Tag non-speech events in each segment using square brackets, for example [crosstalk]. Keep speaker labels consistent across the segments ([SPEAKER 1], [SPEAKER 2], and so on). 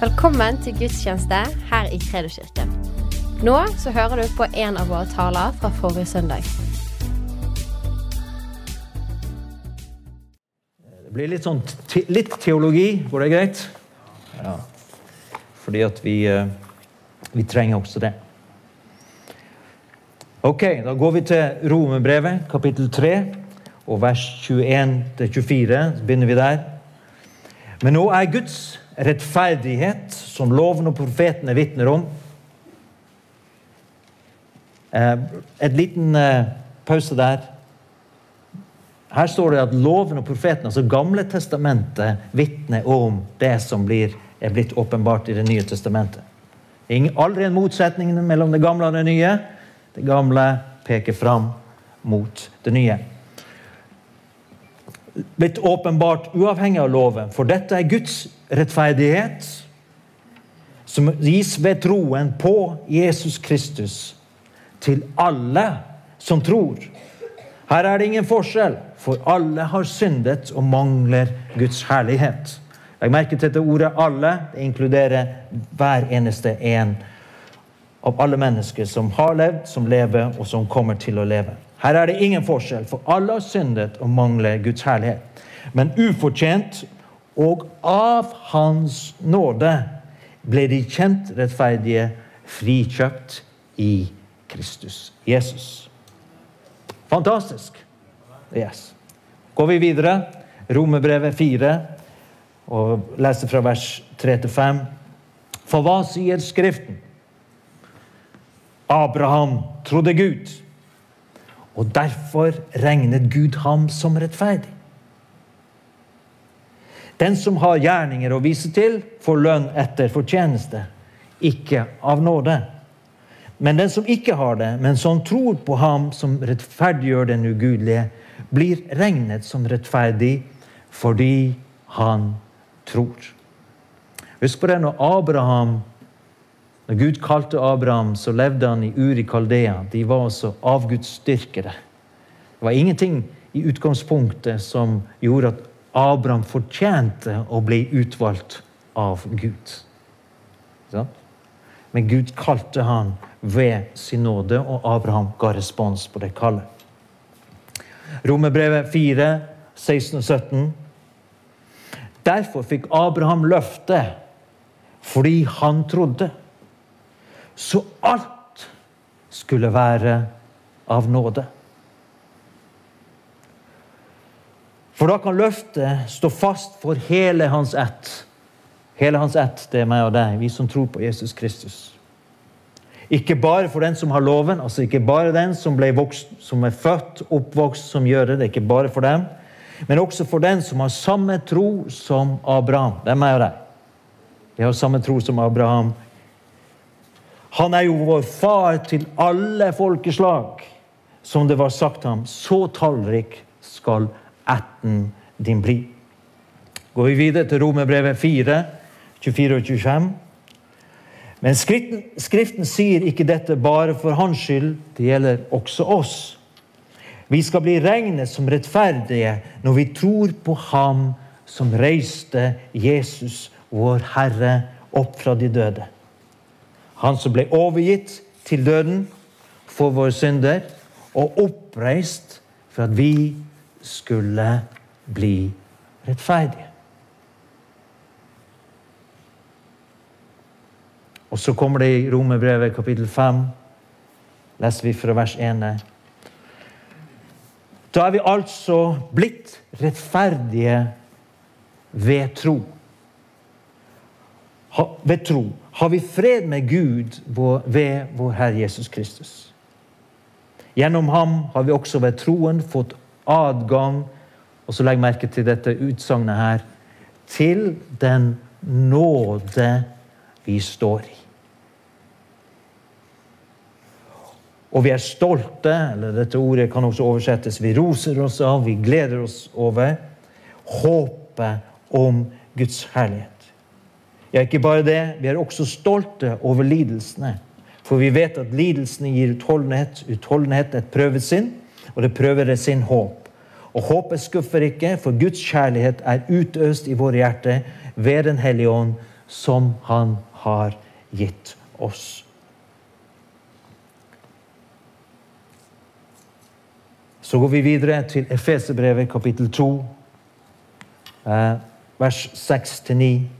[SPEAKER 1] Velkommen til gudstjeneste her i Kredoskirken. Nå så hører du på en av våre taler fra forrige søndag.
[SPEAKER 2] Det blir litt sånn te litt teologi. Går det greit? Ja. Fordi at vi, eh, vi trenger også det. Ok, da går vi til Romerbrevet, kapittel 3, og vers 21-24. Så begynner vi der. Men nå er Guds rettferdighet, som loven og profetene vitner om eh, Et liten eh, pause der. Her står det at loven og profetene, altså Gamle testamentet, vitner om det som blir, er blitt åpenbart i Det nye testamentet. Det aldri en motsetning mellom det gamle og det nye. Det gamle peker fram mot det nye. Blitt åpenbart uavhengig av loven, for dette er Guds rettferdighet, som gis ved troen på Jesus Kristus til alle som tror. Her er det ingen forskjell, for alle har syndet og mangler Guds herlighet. Legg merke til dette ordet 'alle'. Det inkluderer hver eneste en av alle mennesker som har levd, som lever, og som kommer til å leve. Her er det ingen forskjell, for alle har syndet og mangler Guds herlighet. Men ufortjent og av Hans nåde ble de kjent rettferdige, frikjøpt i Kristus Jesus. Fantastisk. Yes. Går vi videre, Romerbrevet 4, og leser fra vers 3 til 5. For hva sier Skriften? Abraham trodde Gud, og derfor regnet Gud ham som rettferdig. Den som har gjerninger å vise til, får lønn etter fortjeneste, ikke av nåde. Men den som ikke har det, men som tror på ham som rettferdiggjør den ugudelige, blir regnet som rettferdig fordi han tror. Husk på det når Abraham når Gud kalte Abraham, så levde han i Uri Kaldea. De var altså avgudsdyrkere. Det var ingenting i utgangspunktet som gjorde at Abraham fortjente å bli utvalgt av Gud. Men Gud kalte han ved sin nåde, og Abraham ga respons på det kallet. Romerbrevet 4, 16 og 17. Derfor fikk Abraham løftet fordi han trodde. Så alt skulle være av nåde. For da kan løftet stå fast for hele hans ett. Hele hans ett, det er meg og deg, vi som tror på Jesus Kristus. Ikke bare for den som har loven, altså ikke bare den som, vokst, som er født, oppvokst, som gjør det. Det er ikke bare for dem. Men også for den som har samme tro som Abraham. Det er meg og deg. Vi har samme tro som Abraham. Han er jo vår far til alle folkeslag. Som det var sagt ham, så tallrik skal ætten din bli. Går vi videre til Romerbrevet 4, 24 og 25. Men skriften, skriften sier ikke dette bare for hans skyld, det gjelder også oss. Vi skal bli regnet som rettferdige når vi tror på Ham som reiste Jesus, vår Herre, opp fra de døde. Han som ble overgitt til døden for våre synder, og oppreist for at vi skulle bli rettferdige. Og så kommer det i Romerbrevet kapittel 5, leser vi fra vers 1. Da er vi altså blitt rettferdige ved tro. Ha, ved tro har vi fred med Gud ved vår Herre Jesus Kristus. Gjennom ham har vi også ved troen fått adgang og så legg merke til dette utsagnet her til den nåde vi står i. Og vi er stolte, eller dette ordet kan også oversettes vi roser oss av, vi gleder oss over håpet om Guds herlighet. Ja, ikke bare det, vi er også stolte over lidelsene. For vi vet at lidelsene gir utholdenhet, utholdenhet et prøvesinn, og det prøver det sin håp. Og håpet skuffer ikke, for Guds kjærlighet er utøst i våre hjerter ved Den hellige ånd, som han har gitt oss. Så går vi videre til Efeserbrevet kapittel 2, eh, vers 6-9.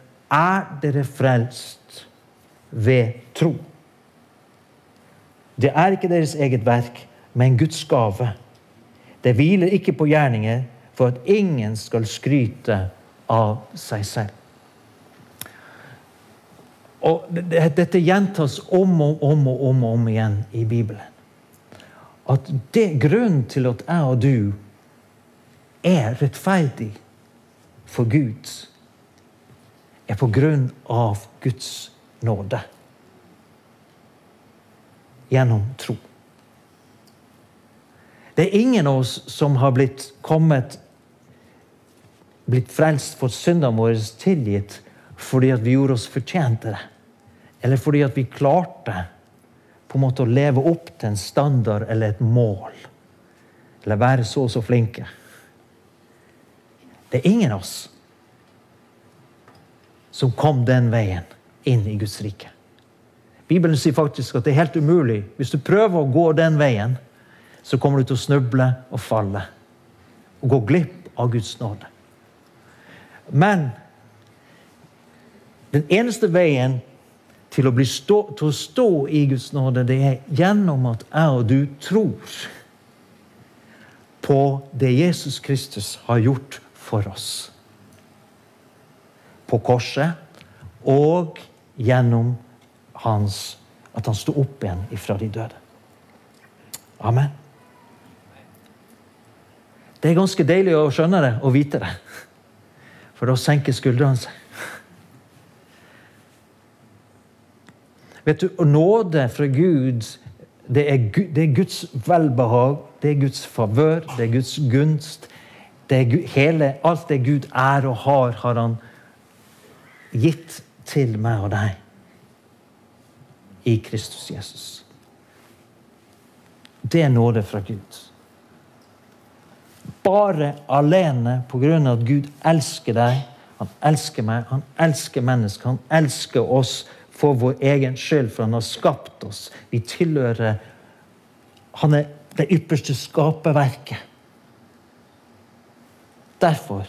[SPEAKER 2] er dere frelst ved tro. Det er ikke deres eget verk, men Guds gave. Det hviler ikke på gjerninger for at ingen skal skryte av seg selv. Og Dette gjentas om og om og om, og om igjen i Bibelen. At det grunnen til at jeg og du er rettferdig for Gud, er på grunn av Guds nåde. Gjennom tro. Det er ingen av oss som har blitt kommet blitt frelst, fått syndene våre tilgitt fordi at vi gjorde oss fortjent til det. Eller fordi at vi klarte på en måte å leve opp til en standard eller et mål. Eller være så og så flinke. Det er ingen av oss som kom den veien inn i Guds rike. Bibelen sier faktisk at det er helt umulig. Hvis du prøver å gå den veien, så kommer du til å snuble og falle. Og gå glipp av Guds nåde. Men den eneste veien til å, stå, til å stå i Guds nåde, det er gjennom at jeg og du tror på det Jesus Kristus har gjort for oss. På korset og gjennom hans, at han sto opp igjen ifra de døde. Amen. Det er ganske deilig å skjønne det og vite det. For da senker skuldrene seg. Vet du, Nåde fra Gud, det er, det er Guds velbehag, det er Guds favør, det er Guds gunst. Det er hele, alt det Gud er og har, har Han gitt til meg og deg i Kristus Jesus. Det er nåde fra Gud bare alene på grunn av at Gud elsker deg. Han elsker meg, han elsker mennesker, han elsker oss for vår egen skyld, for han har skapt oss. Vi tilhører Han er det ypperste skaperverket. Derfor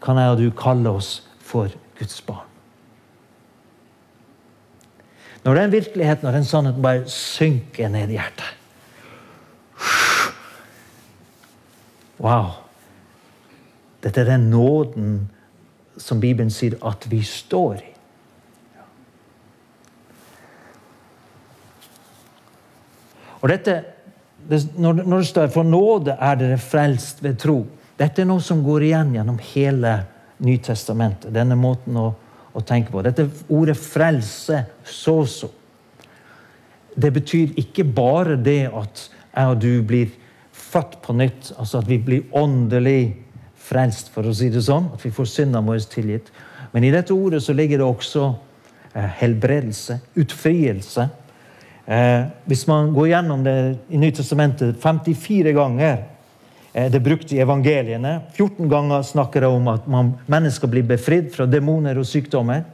[SPEAKER 2] kan jeg og du kalle oss for Guds barn. Når den virkeligheten og den sannheten bare synker ned i hjertet Wow! Dette er den nåden som Bibelen sier at vi står i. Og dette, Når det står 'for nåde er dere frelst ved tro', dette er noe som går igjen gjennom hele Nytestamentet. Denne måten å, å tenke på. Dette ordet 'frelse', så så. Det betyr ikke bare det at jeg og du blir født på nytt, altså at vi blir åndelig frelst, for å si det sånn. At vi får syndene våre tilgitt. Men i dette ordet så ligger det også eh, helbredelse, utfrielse. Eh, hvis man går gjennom det i Nytestamentet 54 ganger det er brukt i evangeliene. 14 ganger snakker det om at man, mennesker blir befridd fra demoner og sykdommer.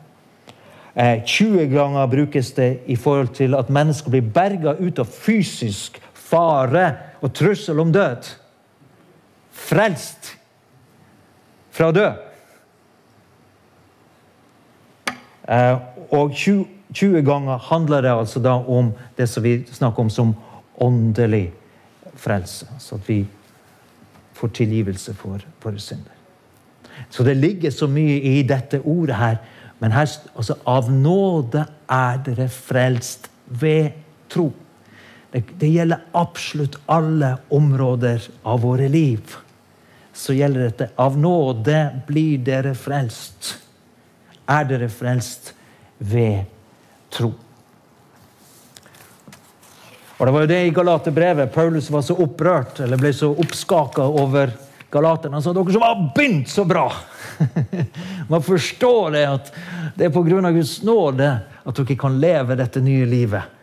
[SPEAKER 2] 20 eh, ganger brukes det i forhold til at mennesker blir berga ut av fysisk fare og trussel om død. Frelst fra død. Eh, og 20, 20 ganger handler det altså da om det som vi snakker om som åndelig frelse. Så at vi får tilgivelse for våre synder. Så det ligger så mye i dette ordet her. Men her, altså, av nåde er dere frelst ved tro. Det, det gjelder absolutt alle områder av våre liv. Så gjelder dette av nåde blir dere frelst. Er dere frelst ved tro? Og Det var jo det i Galaterbrevet. Paulus var så opprørt eller ble så oppskaka over galaterne. Han sa dere som har begynt så bra! [laughs] Man forstår det at det er pga. Guds nåde at dere kan leve dette nye livet.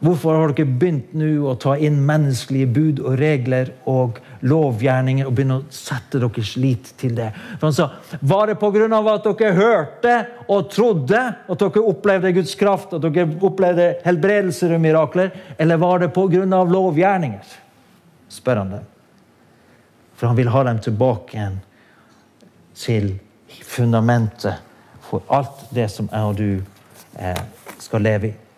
[SPEAKER 2] Hvorfor har dere begynt nå å ta inn menneskelige bud og regler og lovgjerninger og begynne å sette deres lit til det? For han sa, Var det pga. at dere hørte og trodde at dere opplevde Guds kraft, at dere opplevde helbredelser og mirakler, eller var det pga. lovgjerninger? spør han dem. For han vil ha dem tilbake igjen til fundamentet for alt det som jeg og du eh, skal leve i.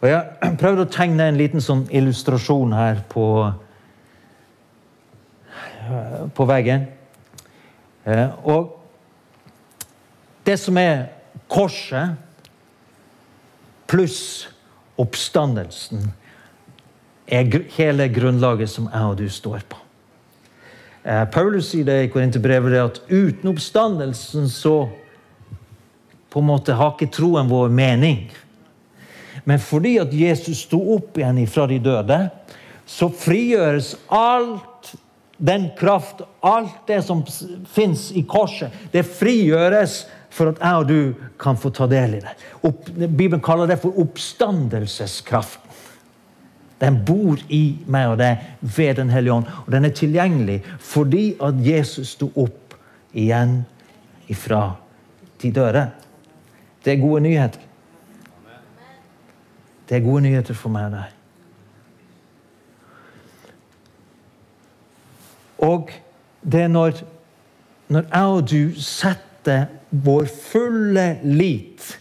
[SPEAKER 2] Og Jeg [clears throat] prøvde å tegne en liten sånn illustrasjon her på, på veggen. Eh, og det som er korset pluss oppstandelsen, er hele grunnlaget som jeg og du står på. Eh, Paulus sier det i Korinterbrevet at uten oppstandelsen så på en måte har ikke troen vår mening. Men fordi at Jesus sto opp igjen fra de døde, så frigjøres alt den kraft, alt det som fins i korset, det frigjøres for at jeg og du kan få ta del i det. Opp, Bibelen kaller det for oppstandelseskraften. Den bor i meg og deg ved Den hellige ånd. Og den er tilgjengelig fordi at Jesus sto opp igjen ifra de døde. Det er gode nyheter. Det er gode nyheter for meg deg. Og det er når, når jeg og du setter vår fulle lit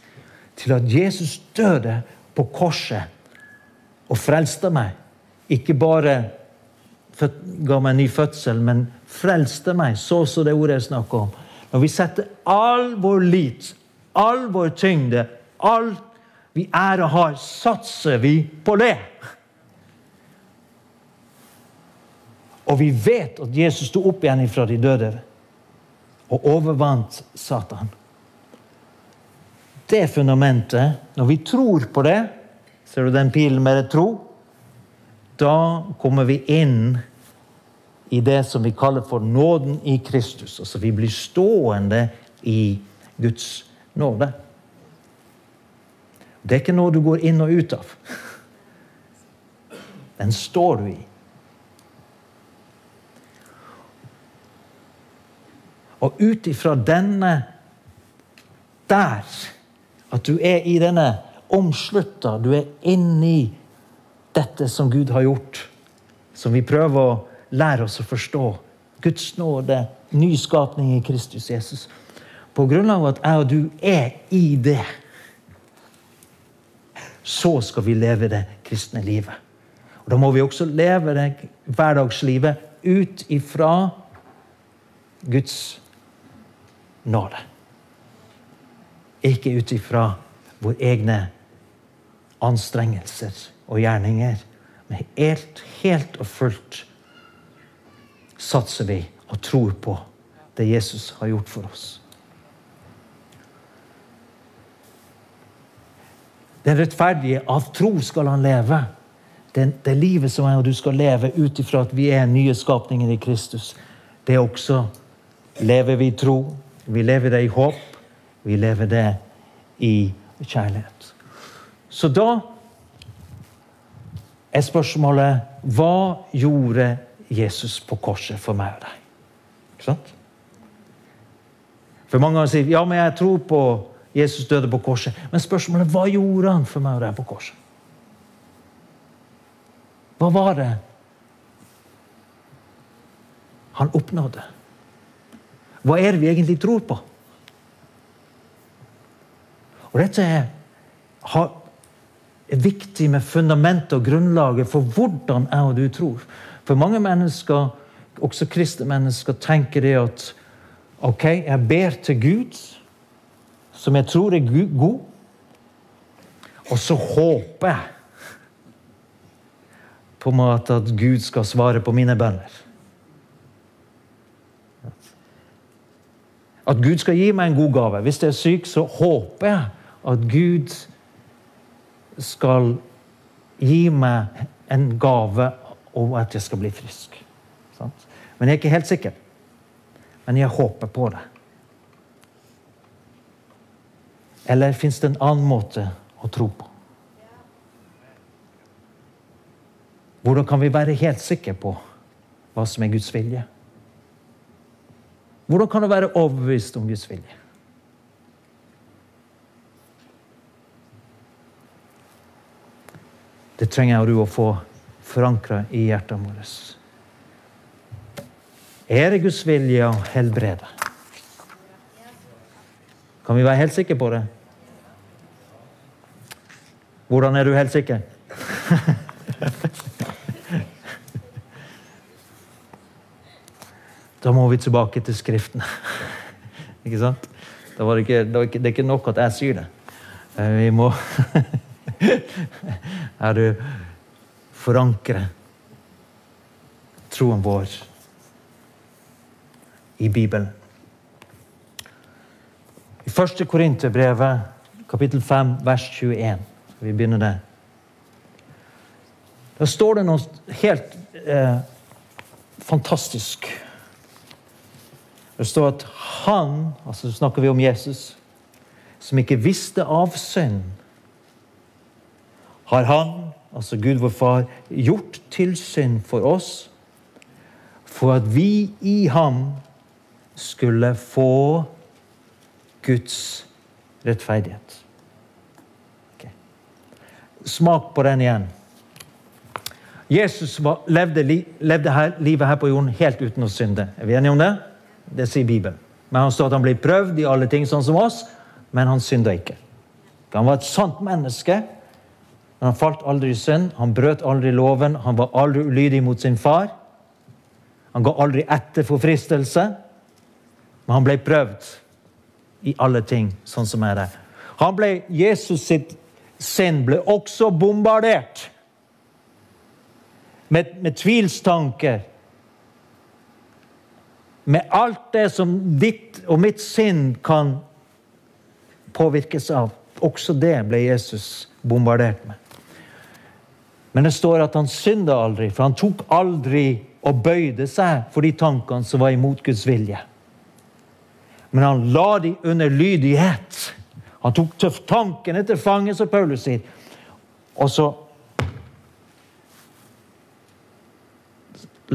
[SPEAKER 2] til at Jesus døde på korset og frelste meg. Ikke bare ga meg en ny fødsel, men frelste meg, så så det ordet jeg snakker om. Når vi setter all vår lit, all vår tyngde, alt vi er og har, satser vi på det. Og vi vet at Jesus sto opp igjen fra de døde og overvant Satan. Det fundamentet, når vi tror på det Ser du den pilen med det tro? Da kommer vi inn i det som vi kaller for nåden i Kristus. Altså vi blir stående i Guds nåde. Det er ikke noe du går inn og ut av. Den står du i. Og ut ifra denne der, at du er i denne omslutta, du er inni dette som Gud har gjort, som vi prøver å lære oss å forstå. Guds nåde, nyskapning i Kristus Jesus. På grunn av at jeg og du er i det så skal vi leve det kristne livet. Og Da må vi også leve det hverdagslivet ut ifra Guds nåde. Ikke ut ifra våre egne anstrengelser og gjerninger. Men helt, helt og fullt satser vi og tror på det Jesus har gjort for oss. Den rettferdige av tro skal han leve. Det, det livet som jeg og du skal leve ut ifra at vi er nye skapninger i Kristus, det er også lever vi i tro. Vi lever det i håp. Vi lever det i kjærlighet. Så da er spørsmålet hva gjorde Jesus på korset for meg og deg? Ikke sant? For mange ganger sier ja, men jeg tror på Jesus døde på korset. Men spørsmålet hva gjorde han for meg og deg på korset? Hva var det han oppnådde? Hva er det vi egentlig tror på? Og Dette er, er viktig med fundamentet og grunnlaget for hvordan jeg og du tror. For mange mennesker, også kristne mennesker, tenker det at ok, jeg ber til Gud som jeg tror er god. Og så håper jeg på en måte at Gud skal svare på mine bønner. At Gud skal gi meg en god gave. Hvis jeg er syk, så håper jeg at Gud skal gi meg en gave og at jeg skal bli frisk. Men jeg er ikke helt sikker. Men jeg håper på det. Eller fins det en annen måte å tro på? Hvordan kan vi være helt sikre på hva som er Guds vilje? Hvordan kan du være overbevist om Guds vilje? Det trenger jeg du å få forankra i hjertet vårt. Er det Guds vilje å helbrede? Kan vi være helt sikre på det? Hvordan er du helt sikker? [laughs] da må vi tilbake til Skriften. [laughs] ikke sant? Det, det, ikke, det, er ikke nok at jeg sier det. Eh, vi må [laughs] Er du forankre troen vår i Bibelen. I første Korinterbrevet, kapittel 5, vers 21 Vi begynner der. Da står det noe helt eh, fantastisk. Det står at han, altså snakker vi om Jesus, som ikke visste av synd, har han, altså Gud vår Far, gjort til synd for oss, for at vi i ham skulle få Guds rettferdighet. Smak på den igjen. Jesus var, levde, levde her, livet her på jorden helt uten å synde. Er vi enige om det? Det sier Bibelen. Men Han står at han ble prøvd i alle ting, sånn som oss, men han synda ikke. Han var et sant menneske. Men han falt aldri i synd. Han brøt aldri loven. Han var aldri ulydig mot sin far. Han ga aldri etter for fristelse. Men han ble prøvd i alle ting, sånn som er det. Han ble, Jesus sitt sinn ble også bombardert med, med tvilstanker. Med alt det som ditt og mitt sinn kan påvirkes av. Også det ble Jesus bombardert med. Men det står at han synda aldri, for han tok aldri og bøyde seg for de tankene som var imot Guds vilje. Men han la de under lydighet. Han tok tankene til fange, som Paulus sier. Og så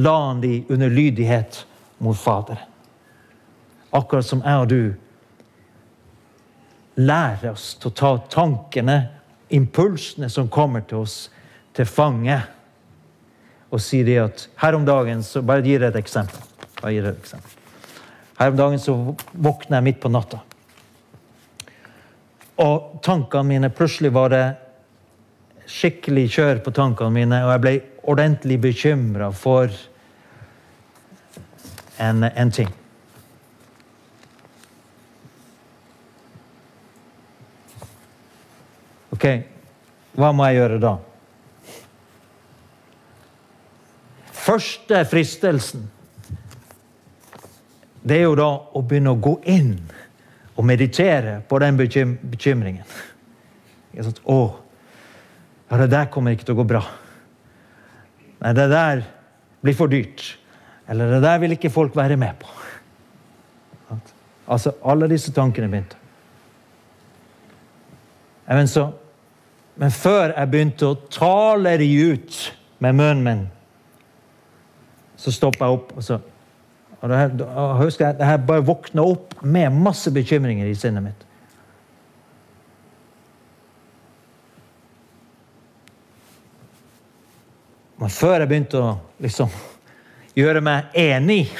[SPEAKER 2] la han de under lydighet mot Faderen. Akkurat som jeg og du lærer oss til å ta tankene, impulsene som kommer til oss, til fange. Og si det at her om dagen så Bare gi deg et eksempel. Et eksempel. Her om dagen så våkner jeg midt på natta. Og tankene mine Plutselig var det skikkelig kjør på tankene mine, og jeg ble ordentlig bekymra for en, en ting. Ok, hva må jeg gjøre da? Første fristelsen det er jo da å begynne å gå inn og meditere på den bekym bekymringen. Sånn, å, ja, det der kommer ikke til å gå bra. Nei, det der blir for dyrt. Eller det der vil ikke folk være med på. Altså, alle disse tankene begynte. Men, så, men før jeg begynte å tale de ut med munnen min, så stoppa jeg opp. og så og det her, husker jeg, jeg bare våkna opp med masse bekymringer i sinnet mitt. Men før jeg begynte å liksom gjøre meg enig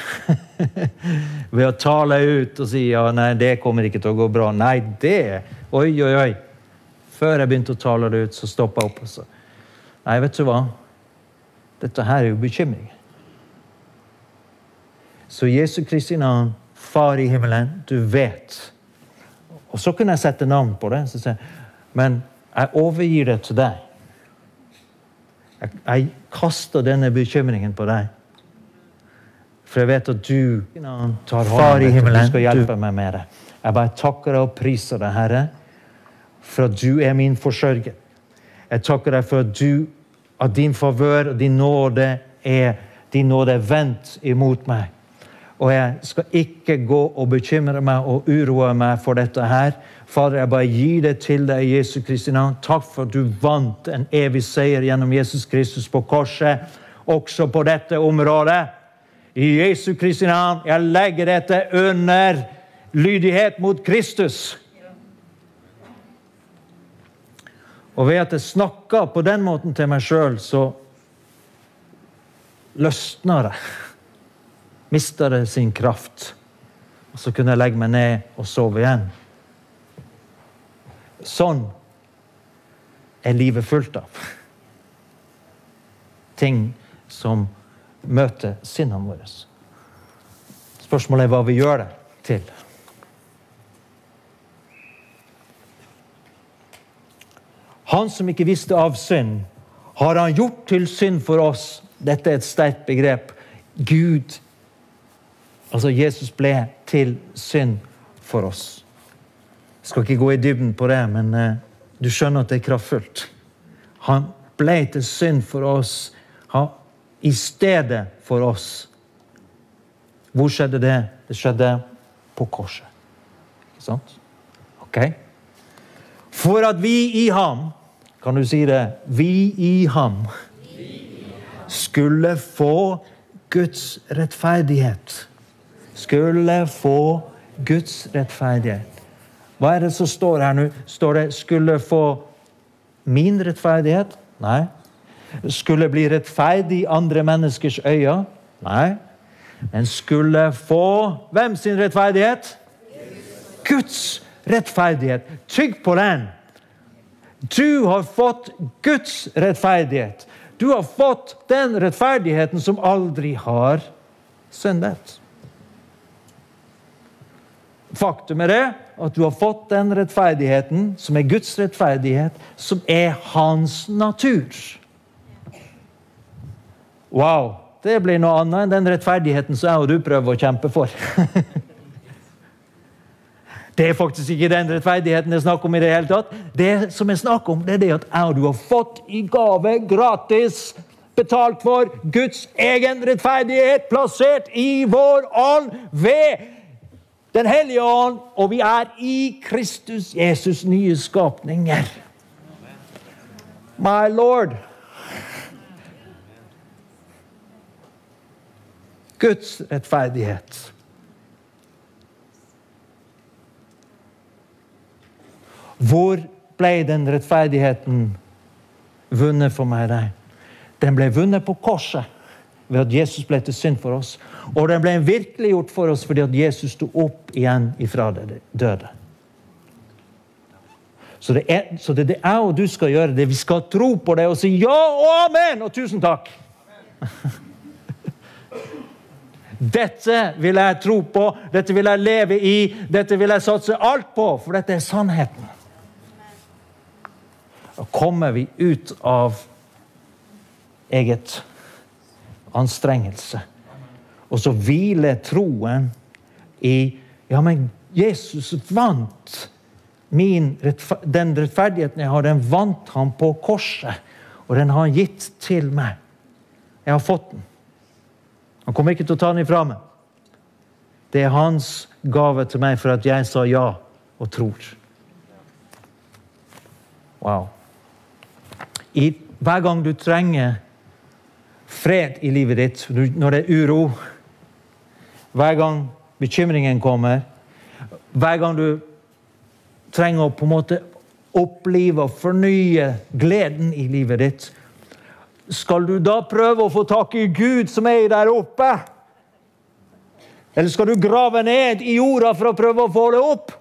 [SPEAKER 2] [laughs] ved å tale ut og si ja, nei, det kommer ikke til å gå bra. Nei, det Oi, oi, oi. Før jeg begynte å tale det ut, så stoppa jeg opp. og så, Nei, vet du hva? Dette her er jo bekymring. Så Jesu Kristi navn, Far i himmelen, du vet. Og så kunne jeg sette navn på det. Så jeg, men jeg overgir det til deg. Jeg, jeg kaster denne bekymringen på deg. For jeg vet at du tar far i himmelen, du skal hjelpe meg med det. Jeg bare takker deg og priser deg, Herre, for at du er min forsørger. Jeg takker deg for at du, at din favør og din nåde er din nåde er vendt imot meg. Og jeg skal ikke gå og bekymre meg og uroe meg for dette her. Fader, jeg bare gir det til deg i Jesu Kristi navn. Takk for at du vant en evig seier gjennom Jesus Kristus på korset, også på dette området. I Jesu Kristi navn, jeg legger dette under lydighet mot Kristus. Og ved at jeg snakker på den måten til meg sjøl, så løsner det. Mister det sin kraft. Og så kunne jeg legge meg ned og sove igjen. Sånn er livet fullt av. Ting som møter sinnene våre. Spørsmålet er hva vi gjør det til. Han som ikke visste av synd, har han gjort til synd for oss. Dette er et sterkt begrep. Gud, altså Jesus, ble til synd for oss. Jeg skal ikke gå i dybden på det, men uh, du skjønner at det er kraftfullt. Han ble til synd for oss han, i stedet for oss. Hvor skjedde det? Det skjedde på korset. Ikke sant? Ok? For at vi i ham Kan du si det? Vi i ham skulle få Guds rettferdighet. Skulle få Guds rettferdighet. Hva er det som står her nå? Står det 'skulle få min rettferdighet'? Nei. Skulle bli rettferdig i andre menneskers øyne? Nei. Men skulle få hvem sin rettferdighet? Guds rettferdighet. Tygg på den. Du har fått Guds rettferdighet. Du har fått den rettferdigheten som aldri har syndet. Faktum er det at du har fått den rettferdigheten som er Guds rettferdighet, som er hans natur. Wow! Det blir noe annet enn den rettferdigheten som jeg og du prøver å kjempe for. [laughs] Det er faktisk ikke den rettferdigheten det er snakk om. i Det hele tatt. Det som er snakk om, det er det at jeg og du har fått i gave gratis betalt for Guds egen rettferdighet, plassert i vår ånd ved Den hellige ånd, og vi er i Kristus Jesus nye skapninger. My Lord. Guds rettferdighet. Hvor ble den rettferdigheten vunnet for meg? Den ble vunnet på korset ved at Jesus ble til synd for oss. Og den ble virkeliggjort for oss fordi at Jesus sto opp igjen ifra det døde. Så det, er, så det jeg og du skal gjøre. det Vi skal tro på det og si ja og amen og tusen takk. [laughs] Dette vil jeg tro på, dette vil jeg leve i, dette vil jeg satse alt på, for dette er sannheten. Da kommer vi ut av eget anstrengelse. Og så hviler troen i Ja, men Jesus vant min, den rettferdigheten jeg har, den vant han på korset. Og den har han gitt til meg. Jeg har fått den. Han kommer ikke til å ta den ifra meg. Det er hans gave til meg for at jeg sa ja og tror. Wow. I, hver gang du trenger fred i livet ditt, når det er uro, hver gang bekymringen kommer, hver gang du trenger å på en måte opplive og fornye gleden i livet ditt, skal du da prøve å få tak i Gud som er der oppe? Eller skal du grave ned i jorda for å prøve å få det opp?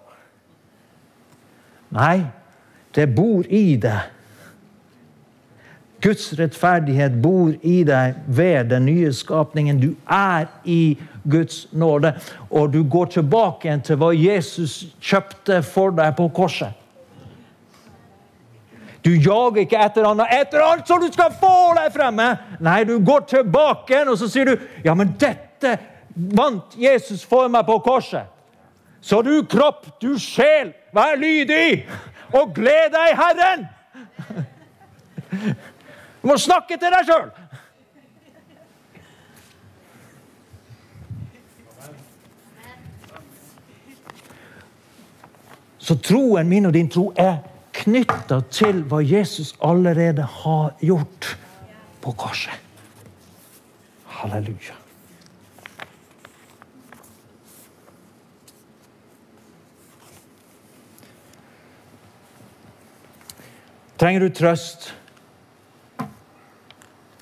[SPEAKER 2] Nei, det bor i deg. Guds rettferdighet bor i deg ved den nye skapningen. Du er i Guds nåde, og du går tilbake igjen til hva Jesus kjøpte for deg på korset. Du jager ikke etter annet, etter alt som du skal få deg fremme. Nei, du går tilbake igjen og så sier du, ja, men dette vant Jesus for meg på korset. Så du kropp, du sjel, vær lydig og gled deg i Herren. Du må snakke til deg sjøl. Så troen min og din tro er knytta til hva Jesus allerede har gjort på korset. Halleluja. Trenger du trøst?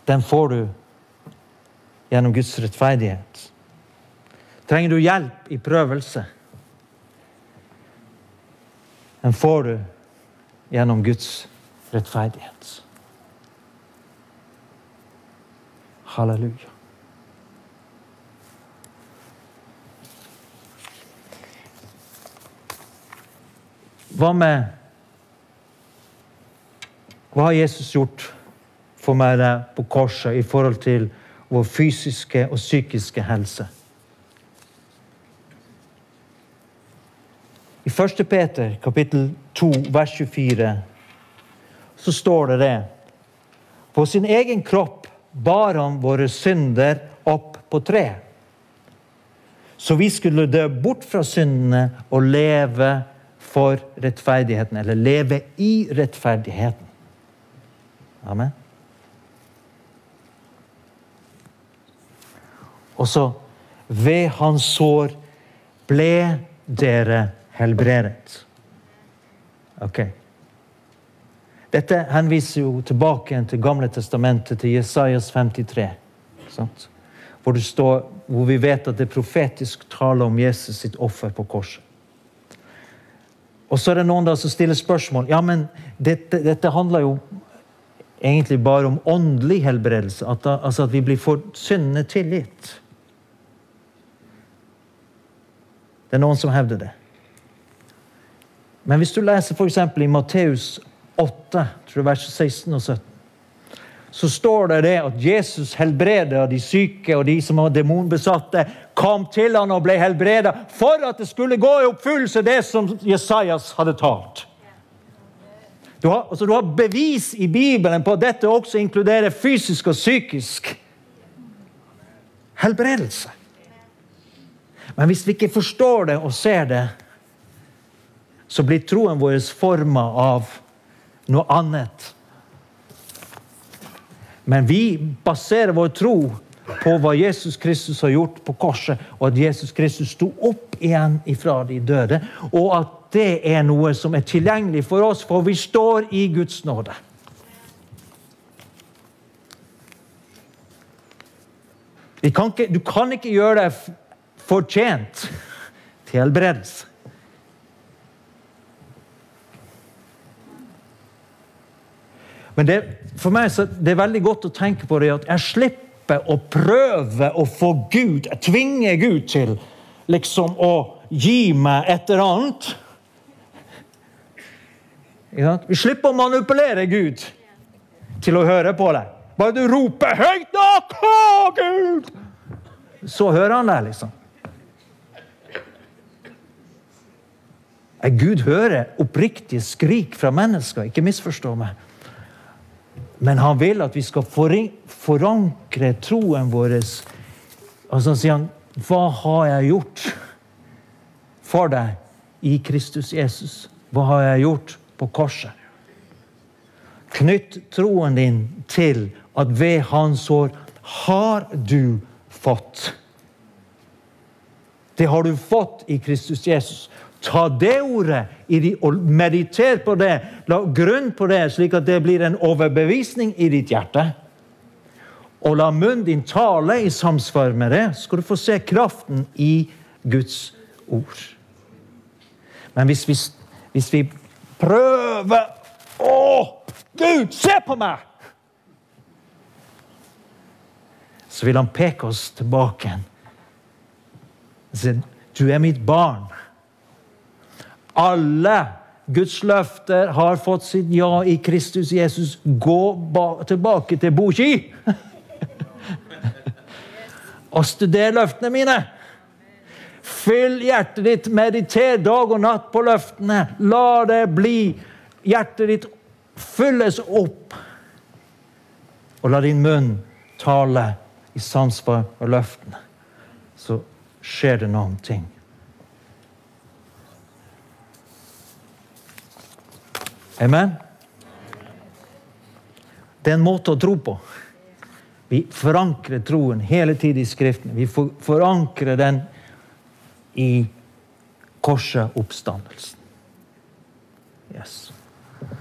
[SPEAKER 2] Den får du gjennom Guds rettferdighet. Trenger du hjelp i prøvelse? Den får du gjennom Guds rettferdighet. Halleluja. Hva med Hva har Jesus gjort for meg på korset i forhold til vår fysiske og psykiske helse? I 1. Peter kapittel 2 vers 24 så står det det. På sin egen kropp bar han våre synder opp på tre. Så vi skulle dø bort fra syndene og leve for rettferdigheten. Eller leve i rettferdigheten. Amen. Og så ved hans sår ble dere helbredet. Ok. Dette henviser jo tilbake til Gamle testamentet, til Jesajas 53. Sant? Hvor, det står, hvor vi vet at det er profetisk tale om Jesus sitt offer på korset. Og så er det noen da som stiller spørsmål. Ja, men dette, dette handler jo egentlig bare om åndelig helbredelse. At, da, altså at vi blir for syndene tilgitt. Det er noen som hevder det. Men hvis du leser f.eks. i Matteus 8, tror vers 16 og 17, så står det det at Jesus helbreda de syke og de som var demonbesatte, kom til han og ble helbreda for at det skulle gå i oppfyllelse det som Jesajas hadde talt. Du har, altså du har bevis i Bibelen på at dette også inkluderer fysisk og psykisk helbredelse. Men hvis vi ikke forstår det og ser det, så blir troen vår forma av noe annet. Men vi baserer vår tro på hva Jesus Kristus har gjort på korset, og at Jesus Kristus sto opp igjen ifra de døde. Og at det er noe som er tilgjengelig for oss, for vi står i Guds nåde. Kan ikke, du kan ikke gjøre deg fortjent til helbredelse. Men det, for meg så det er veldig godt å tenke på det at jeg slipper å prøve å få Gud, jeg tvinger Gud til liksom å gi meg et eller annet. Vi slipper å manipulere Gud til å høre på deg. Bare du roper høyt nok 'Å, Gud!' Så hører han deg, liksom. Gud hører oppriktige skrik fra mennesker. Ikke misforstå meg. Men han vil at vi skal forankre troen vår. Og så sier han, 'Hva har jeg gjort for deg i Kristus Jesus?' Hva har jeg gjort på korset? Knytt troen din til at ved hans år har du fått. Det har du fått i Kristus Jesus. Ta det ordet og mediter på det. La grunn på det, slik at det blir en overbevisning i ditt hjerte. Og la munnen din tale i samsvar med det, skal du få se kraften i Guds ord. Men hvis vi, hvis vi prøver Å, Gud, se på meg! Så vil han peke oss tilbake igjen. Du er mitt barn alle Guds løfter, har fått sitt ja i Kristus Jesus, gå tilbake til Boki [laughs] og studer løftene mine. Fyll hjertet ditt, mediter dag og natt på løftene. La det bli hjertet ditt fylles opp. Og la din munn tale i samsvar med løftene. Så skjer det noen ting. Amen? Det er en måte å tro på. Vi forankrer troen hele tiden i Skriften. Vi forankrer den i korset, oppstandelsen. Yes.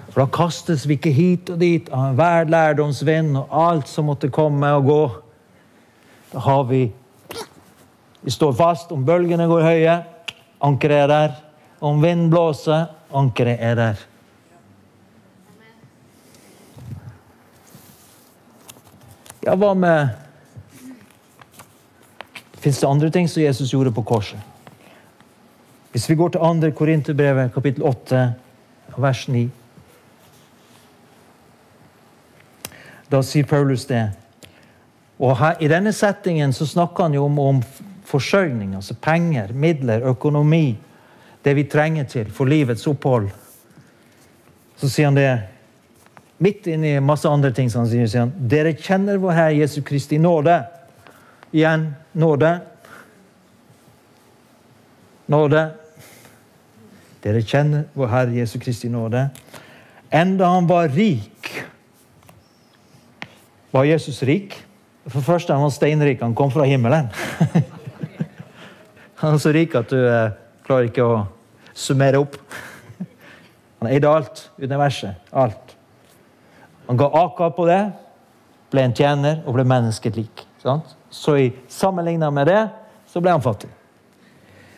[SPEAKER 2] For da kastes vi ikke hit og dit av enhver lærdomsvind og alt som måtte komme og gå. Da har vi Vi står fast om bølgene går høye, ankeret er der. Om vinden blåser, ankeret er der. Ja, hva med Fins det andre ting som Jesus gjorde på korset? Hvis vi går til 2. Korinterbrevet, kapittel 8, vers 9 Da sier Paulus det. Og her, I denne settingen så snakker han jo om, om forsørgning, altså penger, midler, økonomi. Det vi trenger til for livets opphold. Så sier han det Midt inni masse andre ting som han sier, han dere kjenner vår Herre Jesu Kristi nåde. Igjen nåde. Nåde. Dere kjenner vår Herre Jesu Kristi nåde. Enda han var rik, var Jesus rik. For det første, han var steinrik. Han kom fra himmelen. [laughs] han er så rik at du eh, klarer ikke å summere opp. Han eide alt. Universet. Alt. Han ga akkurat på det, ble en tjener og ble mennesket lik. Sant? Så i sammenligna med det, så ble han fattig.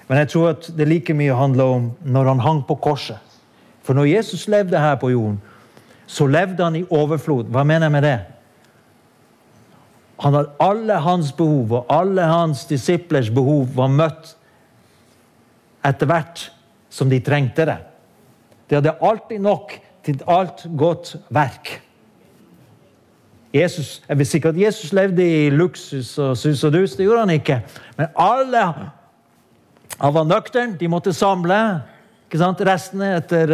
[SPEAKER 2] Men jeg tror at det like mye handler om når han hang på korset. For når Jesus levde her på jorden, så levde han i overflod. Hva mener jeg med det? Han hadde alle hans behov, og alle hans disiplers behov var møtt etter hvert som de trengte det. De hadde alltid nok til alt godt verk. Jesus, jeg vil sikkert at Jesus levde i luksus og sus og dus. Det gjorde han ikke. Men alle han var nøktern. De måtte samle ikke sant, restene etter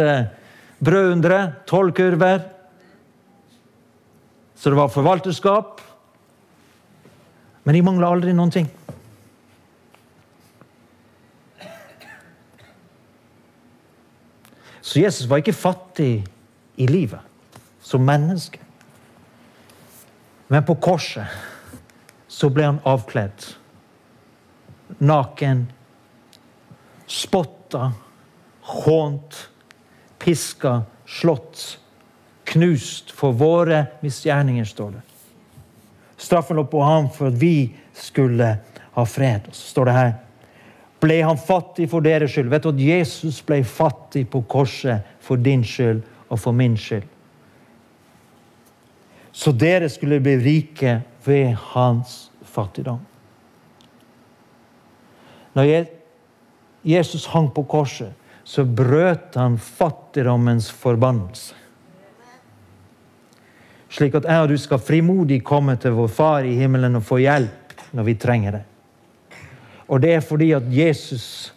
[SPEAKER 2] brødhundre. Tolv kurver. Så det var forvalterskap. Men de mangla aldri noen ting. Så Jesus var ikke fattig i livet som menneske. Men på korset så ble han avkledd. Naken. Spotta, hånt, piska, slått. Knust for våre misgjerninger, står det. Straffen lå på ham for at vi skulle ha fred. Og så står det her ble han fattig for deres skyld. Vet du at Jesus ble fattig på korset for din skyld og for min skyld? Så dere skulle bli rike ved hans fattigdom. Når Jesus hang på korset, så brøt han fattigdommens forbannelse. Slik at jeg og du skal frimodig komme til vår Far i himmelen og få hjelp når vi trenger det. Og det er fordi at Jesus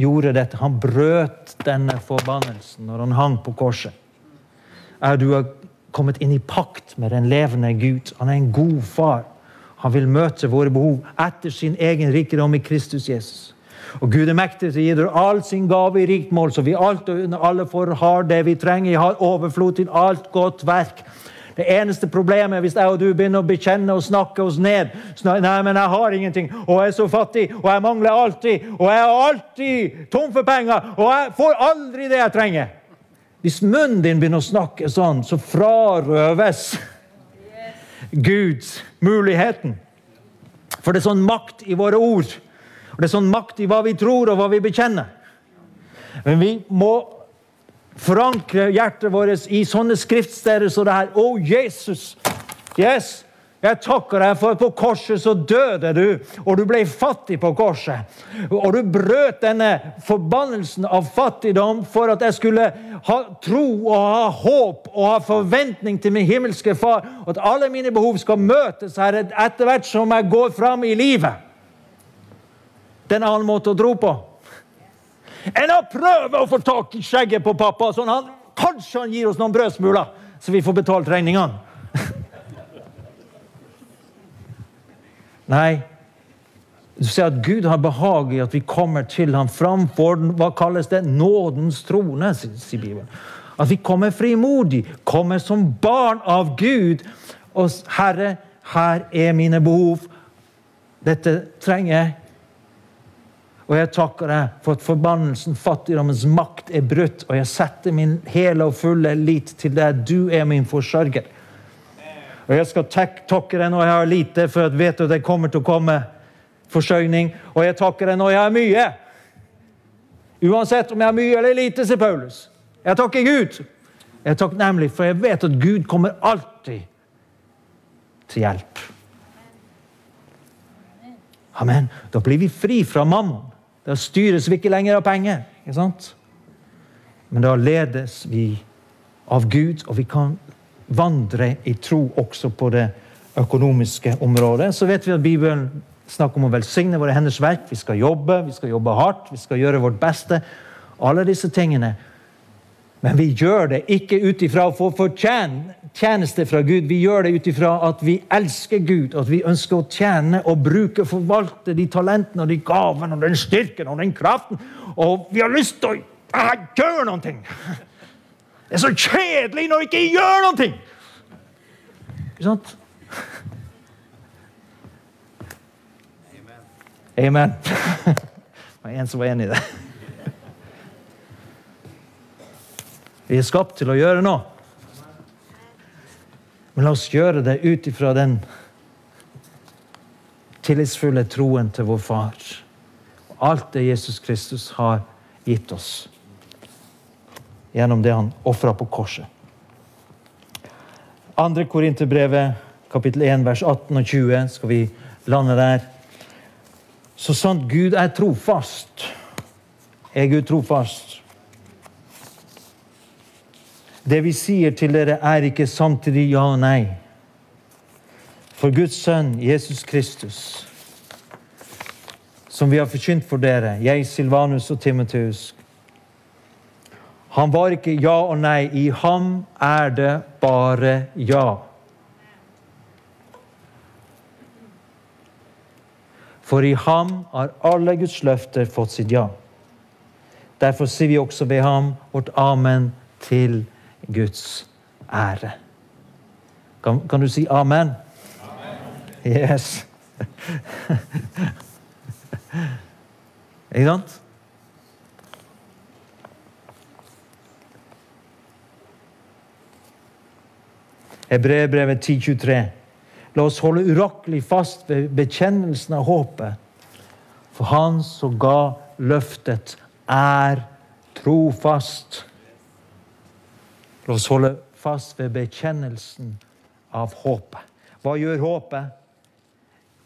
[SPEAKER 2] gjorde dette. Han brøt denne forbannelsen når han hang på korset. Jeg og du har kommet inn i pakt med den levende Gud. Han er en god far. Han vil møte våre behov etter sin egen rikdom i Kristus Jesus. Og Gud er mektig til å gi dere all sin gave i rikt mål, så vi alt og under alle får har det vi trenger. Jeg har overflod til alt godt verk. Det eneste problemet er hvis jeg og du begynner å bekjenne og snakke oss ned. Nei, men jeg har ingenting, og jeg er så fattig, og jeg mangler alltid, og jeg er alltid tom for penger, og jeg får aldri det jeg trenger. Hvis munnen din begynner å snakke sånn, så frarøves Guds muligheten. For det er sånn makt i våre ord. Og det er sånn makt i hva vi tror, og hva vi bekjenner. Men vi må forankre hjertet vårt i sånne skriftsteder som så det her. Å, Jesus! Yes! Jeg takker deg for at på korset så døde du, og du ble fattig på korset. Og du brøt denne forbannelsen av fattigdom for at jeg skulle ha tro og ha håp og ha forventning til min himmelske Far, og at alle mine behov skal møtes her etter hvert som jeg går fram i livet. Det er en annen måte å tro på enn å prøve å få tak i skjegget på pappa. sånn han, Kanskje han gir oss noen brødsmuler, så vi får betalt regningene. Nei, du ser at Gud har behag i at vi kommer til ham framfor hva kalles det? nådens trone, sier Bibelen. At vi kommer frimodig, kommer som barn av Gud. Og Herre, her er mine behov. Dette trenger jeg. Og jeg takker deg for at forbannelsen, fattigdommens makt, er brutt. Og jeg setter min hele og fulle lit til deg. Du er min forsørger. Og jeg skal takke deg når jeg har lite, for jeg vet at det kommer til å komme forsørgning. Og jeg takker deg når jeg har mye. Uansett om jeg har mye eller lite, sier Paulus. Jeg takker Gud. Jeg takker nemlig, for jeg vet at Gud kommer alltid til hjelp. Amen. Da blir vi fri fra mammon. Da styres vi ikke lenger av penger. ikke sant? Men da ledes vi av Gud, og vi kan vandre i tro også på det økonomiske området. Så vet vi at Bibelen snakker om å velsigne våre henders verk. Vi skal jobbe, vi skal jobbe hardt, vi skal gjøre vårt beste. Alle disse tingene. Men vi gjør det ikke ut ifra å få fortjeneste fra Gud. Vi gjør det ut ifra at vi elsker Gud, at vi ønsker å tjene og bruke, forvalte de talentene og de gavene og den styrken og den kraften. Og vi har lyst til å gjøre noe. Det er så kjedelig når jeg ikke gjør noe! Ikke sant? Amen. Det var en som var enig i det. Vi er skapt til å gjøre noe. Men la oss gjøre det ut ifra den tillitsfulle troen til vår Far. Alt det Jesus Kristus har gitt oss gjennom det han ofra på korset. Andre Korinterbrevet, kapittel 1, vers 18 og 20, skal vi lande der. Så sant Gud er trofast, er Gud trofast. Det vi sier til dere, er ikke samtidig ja og nei. For Guds sønn, Jesus Kristus, som vi har forkynt for dere, jeg, Silvanus og Timoteus, han var ikke ja og nei. I ham er det bare ja. For i ham har alle Guds løfter fått sitt ja. Derfor sier vi også ved ham vårt amen til Guds ære. Kan, kan du si amen? amen. Yes. [laughs] Ikke sant? Hebreerbrevet 10.23. La oss holde urokkelig fast ved bekjennelsen av håpet. For Han som ga løftet, er trofast. La oss holde fast ved bekjennelsen av håpet. Hva gjør håpet?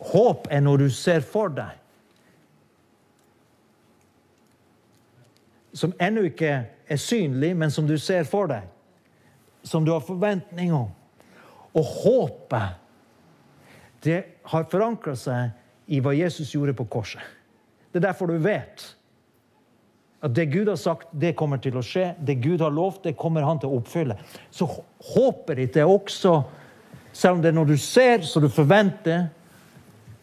[SPEAKER 2] Håp er når du ser for deg. Som ennå ikke er synlig, men som du ser for deg. Som du har forventning om. Og håpet det har forankra seg i hva Jesus gjorde på korset. Det er derfor du vet at det Gud har sagt, det kommer til å skje. Det Gud har lovt, det kommer han til å oppfylle. Så håpet ditt er også, selv om det er når du ser, så du forventer,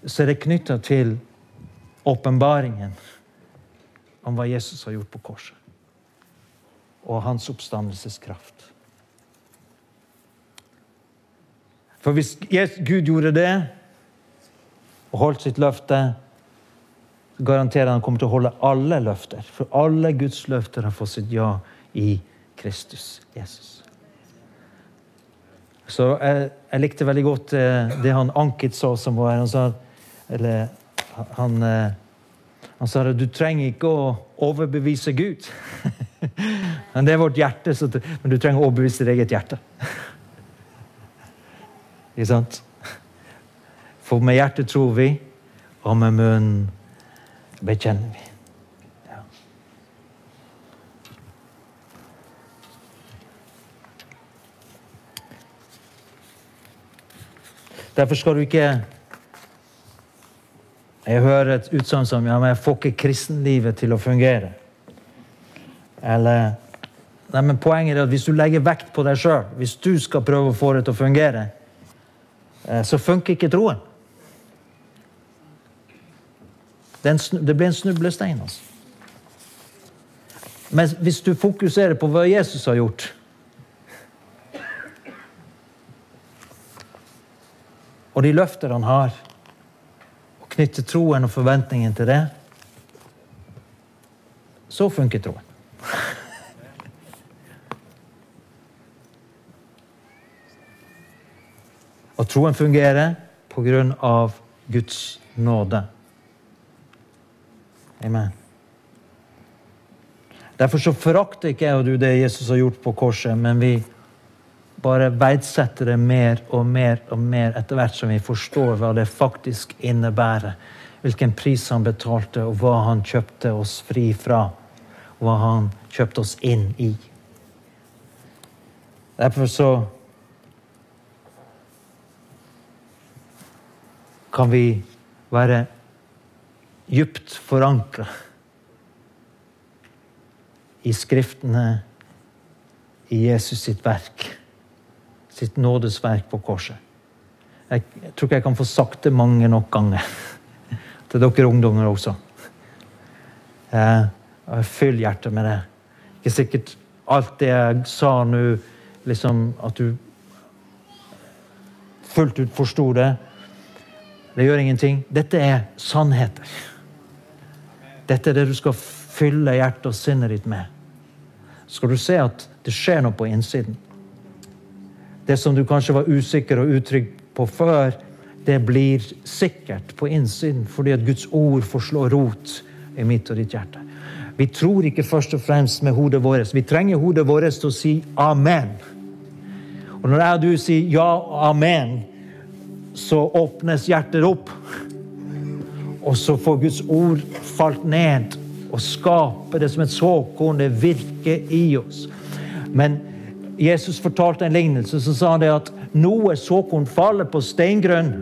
[SPEAKER 2] så er det knytta til åpenbaringen om hva Jesus har gjort på korset. Og hans oppstandelseskraft. For hvis Gud gjorde det og holdt sitt løfte, så garanterer han kommer til å holde alle løfter. For alle Guds løfter har fått sitt ja i Kristus Jesus. Så jeg, jeg likte veldig godt eh, det han Ankit sa, som var Han sa Eller han, eh, han sa at du trenger ikke å overbevise Gud. [laughs] men det er vårt hjerte, men du trenger å overbevise ditt eget hjerte. Ikke sant? For med hjertet tror vi, og med munnen bekjenner vi. Ja. Derfor skal du ikke Jeg hører et utsagn som ja, men jeg får ikke kristenlivet til å fungere. Eller nei, men Poenget er at hvis du legger vekt på deg sjøl, hvis du skal prøve å få det til å fungere, så funker ikke troen. Det blir en snublestein. altså. Men hvis du fokuserer på hva Jesus har gjort Og de løfter han har, og knytter troen og forventningen til det, så funker troen. Og troen fungerer på grunn av Guds nåde. Amen. Derfor så forakter ikke jeg og du det Jesus har gjort på korset, men vi bare verdsetter det mer og mer og mer etter hvert som vi forstår hva det faktisk innebærer. Hvilken pris han betalte, og hva han kjøpte oss fri fra. Og hva han kjøpte oss inn i. Derfor så kan vi være djupt forankra i Skriftene, i Jesus sitt verk, sitt nådesverk på korset. Jeg, jeg tror ikke jeg kan få sagt det mange nok ganger. [laughs] Til dere ungdommer også. Jeg og Fyll hjertet med det. Ikke sikkert alt det jeg sa nå, liksom at du fullt ut forsto det. Det gjør ingenting. Dette er sannheter. Dette er det du skal fylle hjertet og sinnet ditt med. Skal du se at det skjer noe på innsiden. Det som du kanskje var usikker og utrygg på før, det blir sikkert på innsiden fordi at Guds ord får slå rot i mitt og ditt hjerte. Vi tror ikke først og fremst med hodet vårt. Vi trenger hodet vårt til å si amen. Og når jeg og du sier ja amen, så åpnes hjertet opp. Og så får Guds ord falt ned og skaper det som et såkorn. Det virker i oss. Men Jesus fortalte en lignelse, så sa han det at noe såkorn faller på steingrunn,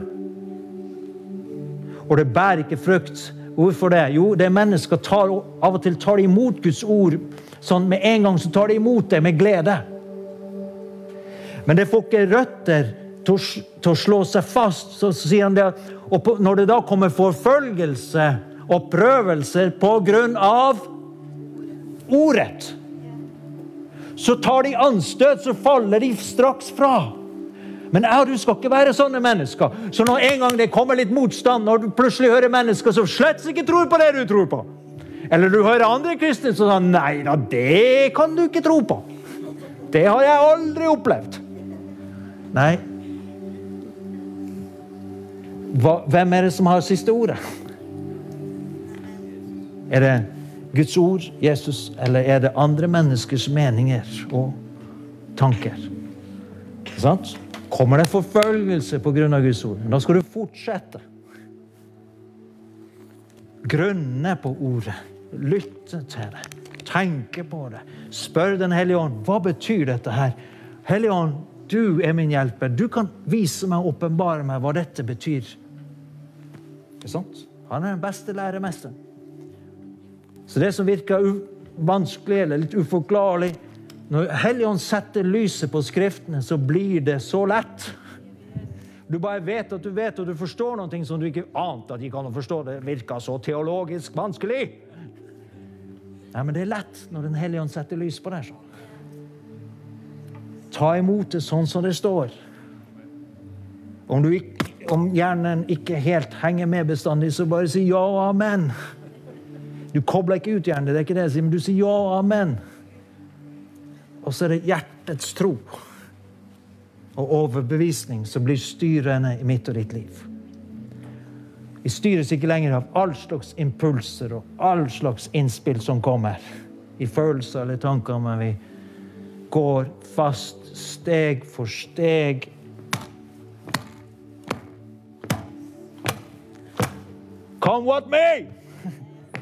[SPEAKER 2] og det bærer ikke frukt. Hvorfor det? Jo, det er mennesker tar, av og til tar de imot Guds ord. Sånn Med en gang så tar de imot det med glede. Men det får ikke røtter til å, slå seg fast. Så sier han det og på, når det da kommer forfølgelse og prøvelser på grunn av ordet, så tar de anstøt, så faller de straks fra. Men jeg og du skal ikke være sånne mennesker. Så når en gang det kommer litt motstand, når du plutselig hører mennesker som slett ikke tror på det du tror på, eller du hører andre kristne som sier nei da, det kan du ikke tro på. Det har jeg aldri opplevd. Nei. Hva, hvem er det som har siste ordet? Er det Guds ord, Jesus, eller er det andre menneskers meninger og tanker? Sant? Kommer det forfølgelse pga. Guds ord, da skal du fortsette. Grunne på ordet. Lytte til det. Tenke på det. Spør Den hellige ånd hva betyr dette her. Hellige ånd, du er min hjelper. Du kan vise meg og åpenbare meg hva dette betyr. Ikke sant? Han er den beste læremesteren. Så det som virker vanskelig eller litt uforklarlig Når Helligånd setter lyset på Skriftene, så blir det så lett. Du bare vet at du vet, og du forstår noe som du ikke ante at de kan forstå. Det virker så teologisk vanskelig. Nei, men det er lett når Den hellige ånd setter lys på det. sånn. Ta imot det sånn som det står. Om, ikke, om hjernen ikke helt henger med bestandig, så bare si ja og amen. Du kobler ikke ut hjernen, det er ikke det jeg sier, men du sier ja og amen. Og så er det hjertets tro og overbevisning som blir styrende i mitt og ditt liv. Vi styres ikke lenger av all slags impulser og all slags innspill som kommer i følelser eller tanker, men vi går fast steg for steg Come what me!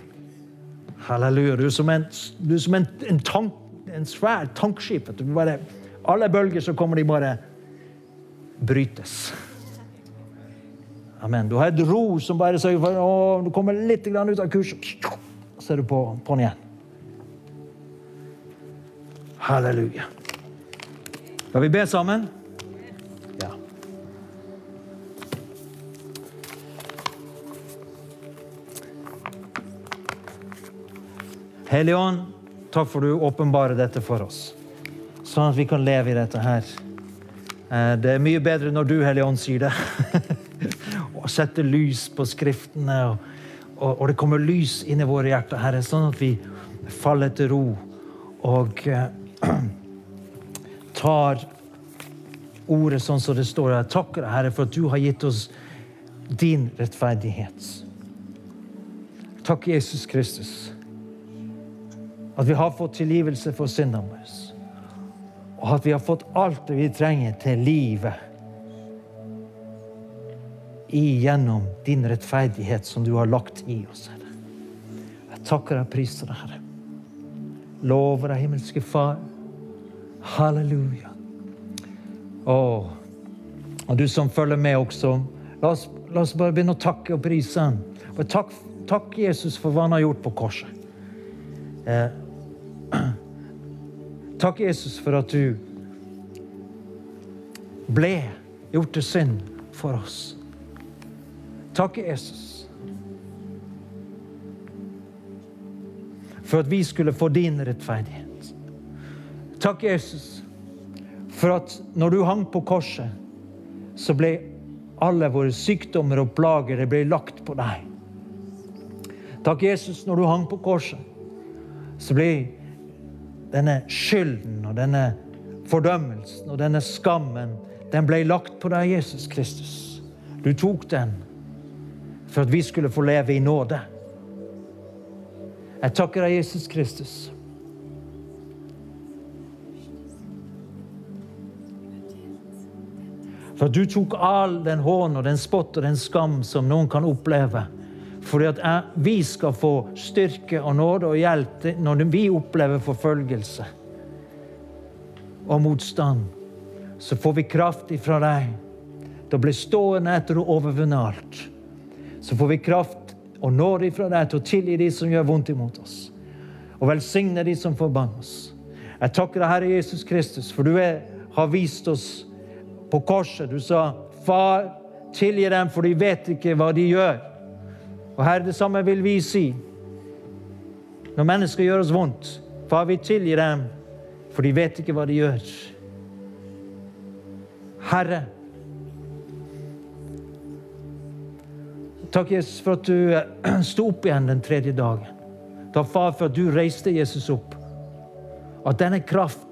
[SPEAKER 2] [laughs] Halleluja. Du er som en, er som en, en, tank, en svær tankskip. Bare, alle bølger så kommer de bare brytes. [laughs] Amen. Du har et ro som bare sørger for å du kommer litt ut av kurs, så er du på, den igjen. Halleluja. Skal vi be sammen? Ja. Hellige Ånd, takk for du åpenbarer dette for oss, sånn at vi kan leve i dette her. Eh, det er mye bedre når du, Hellige Ånd, sier det. [laughs] og setter lys på Skriftene, og, og, og, det kommer lys inn i våre hjerter, Herre, sånn at vi faller til ro og uh, [clears throat] tar ordet sånn som det står. Jeg takker deg, Herre, for at du har gitt oss din rettferdighet. Takk, Jesus Kristus, at vi har fått tilgivelse for syndene våre. Og at vi har fått alt det vi trenger til livet igjennom din rettferdighet som du har lagt i oss, Herre. Jeg takker deg og priser deg, Herre. Lover deg, himmelske Far. Halleluja. og Og du som følger med også, la oss, la oss bare begynne å takke og prise ham. Takk, takk, Jesus, for hva han har gjort på korset. Eh, [clears throat] takk, Jesus, for at du ble gjort til synd for oss. Takk, Jesus. For at vi skulle få din rettferdighet. Takk, Jesus for at når du hang på korset, så ble alle våre sykdommer og plager det ble lagt på deg. Takk, Jesus, når du hang på korset, så ble denne skylden og denne fordømmelsen og denne skammen den ble lagt på deg, Jesus Kristus. Du tok den for at vi skulle få leve i nåde. Jeg takker deg, Jesus Kristus For at du tok all den hån og den spott og den skam som noen kan oppleve. Fordi at vi skal få styrke og nåde og hjelp når vi opplever forfølgelse og motstand. Så får vi kraft ifra deg Da blir stående etter å overvunne alt. Så får vi kraft og nåde ifra deg til å tilgi de som gjør vondt imot oss. Og velsigne de som forbanner oss. Jeg takker deg, Herre Jesus Kristus, for du er, har vist oss på korset. Du sa, 'Far, tilgi dem, for de vet ikke hva de gjør.' Og Herre, det samme vil vi si. Når mennesker gjør oss vondt, far, vi tilgir dem, for de vet ikke hva de gjør. Herre, takk, Jesus, for at du eh, [clears throat] sto opp igjen den tredje dagen. Takk, far, for at du reiste Jesus opp. At denne kraften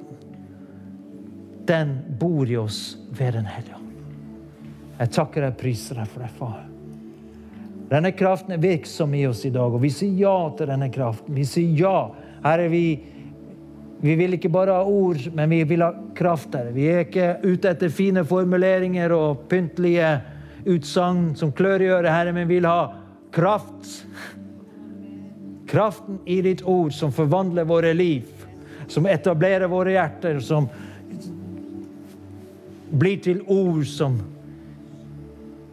[SPEAKER 2] den bor i oss ved Den hellige. Jeg takker deg priser deg for det, far. Denne kraften er virksom i oss i dag, og vi sier ja til denne kraften. Vi sier ja. Herre, vi, vi vil ikke bare ha ord, men vi vil ha kraft. Herre. Vi er ikke ute etter fine formuleringer og pyntelige utsagn som klør i øret, Herre, men vil ha kraft. Kraften i ditt ord som forvandler våre liv, som etablerer våre hjerter, som blir til ord som,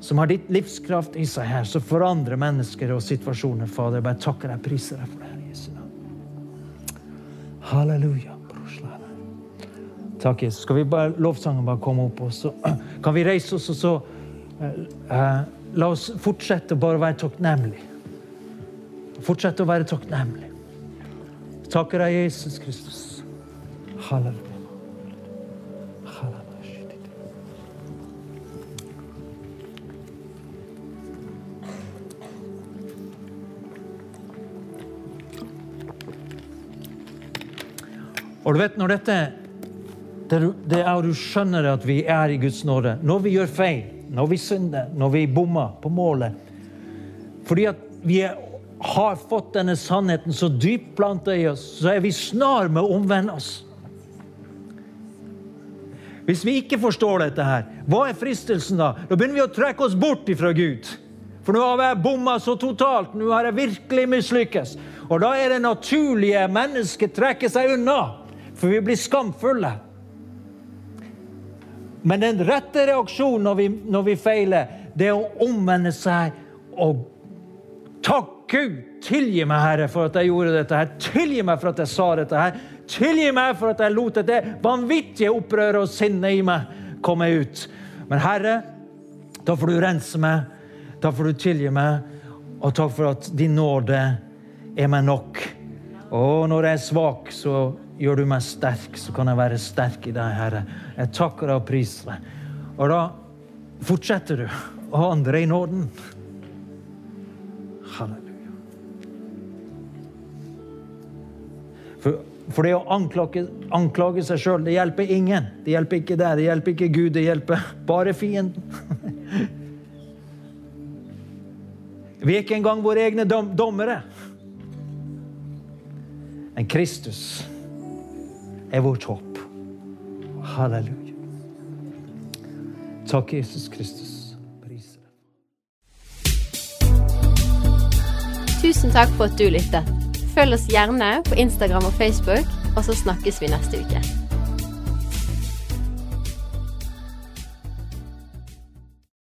[SPEAKER 2] som har ditt livskraft i seg her, som forandrer mennesker og situasjoner. Fader, jeg bare takker deg, priser deg for det. Jesu navn. Halleluja. Takk, Jesus. Skal vi bare, lovsangen bare komme opp, og så kan vi reise oss, og så La oss fortsette å bare være takknemlige. Fortsette å være takknemlige. Takker deg, Jesus Kristus. Halleluja. Og du vet, når dette det er at du skjønner at vi er i Guds nåde. Når vi gjør feil, når vi synder, når vi bommer på målet. Fordi at vi har fått denne sannheten så dypt planta i oss, så er vi snar med å omvende oss. Hvis vi ikke forstår dette her, hva er fristelsen da? Da begynner vi å trekke oss bort ifra Gud. For nå har jeg bomma så totalt. Nå har jeg virkelig mislykkes. Og da er det naturlige mennesket trekker seg unna, for vi blir skamfulle. Men den rette reaksjonen når vi, når vi feiler, det er å omvende seg og Takk Gud, tilgi meg, Herre, for at jeg gjorde dette. her. Tilgi meg for at jeg sa dette. her. Tilgi meg for at jeg lot det vanvittige opprøret og sinnet i meg komme ut. Men Herre, da får du rense meg. Da får du tilgi meg. Og takk for at din nåde er meg nok. Og når jeg er svak, så gjør du meg sterk. Så kan jeg være sterk i deg, Herre. Jeg takker deg og priser deg. Og da fortsetter du å ha andre i nåden. Halleluja. For, for det å anklage, anklage seg sjøl, det hjelper ingen. Det hjelper ikke deg, det hjelper ikke Gud, det hjelper bare fienden. [laughs] Vi er ikke engang våre egne dom dommere. Men Kristus er vårt håp. Halleluja. Takk, Jesus Kristus.
[SPEAKER 1] Tusen takk for at du lyttet. Følg oss gjerne på Instagram og Facebook, og så snakkes vi neste uke.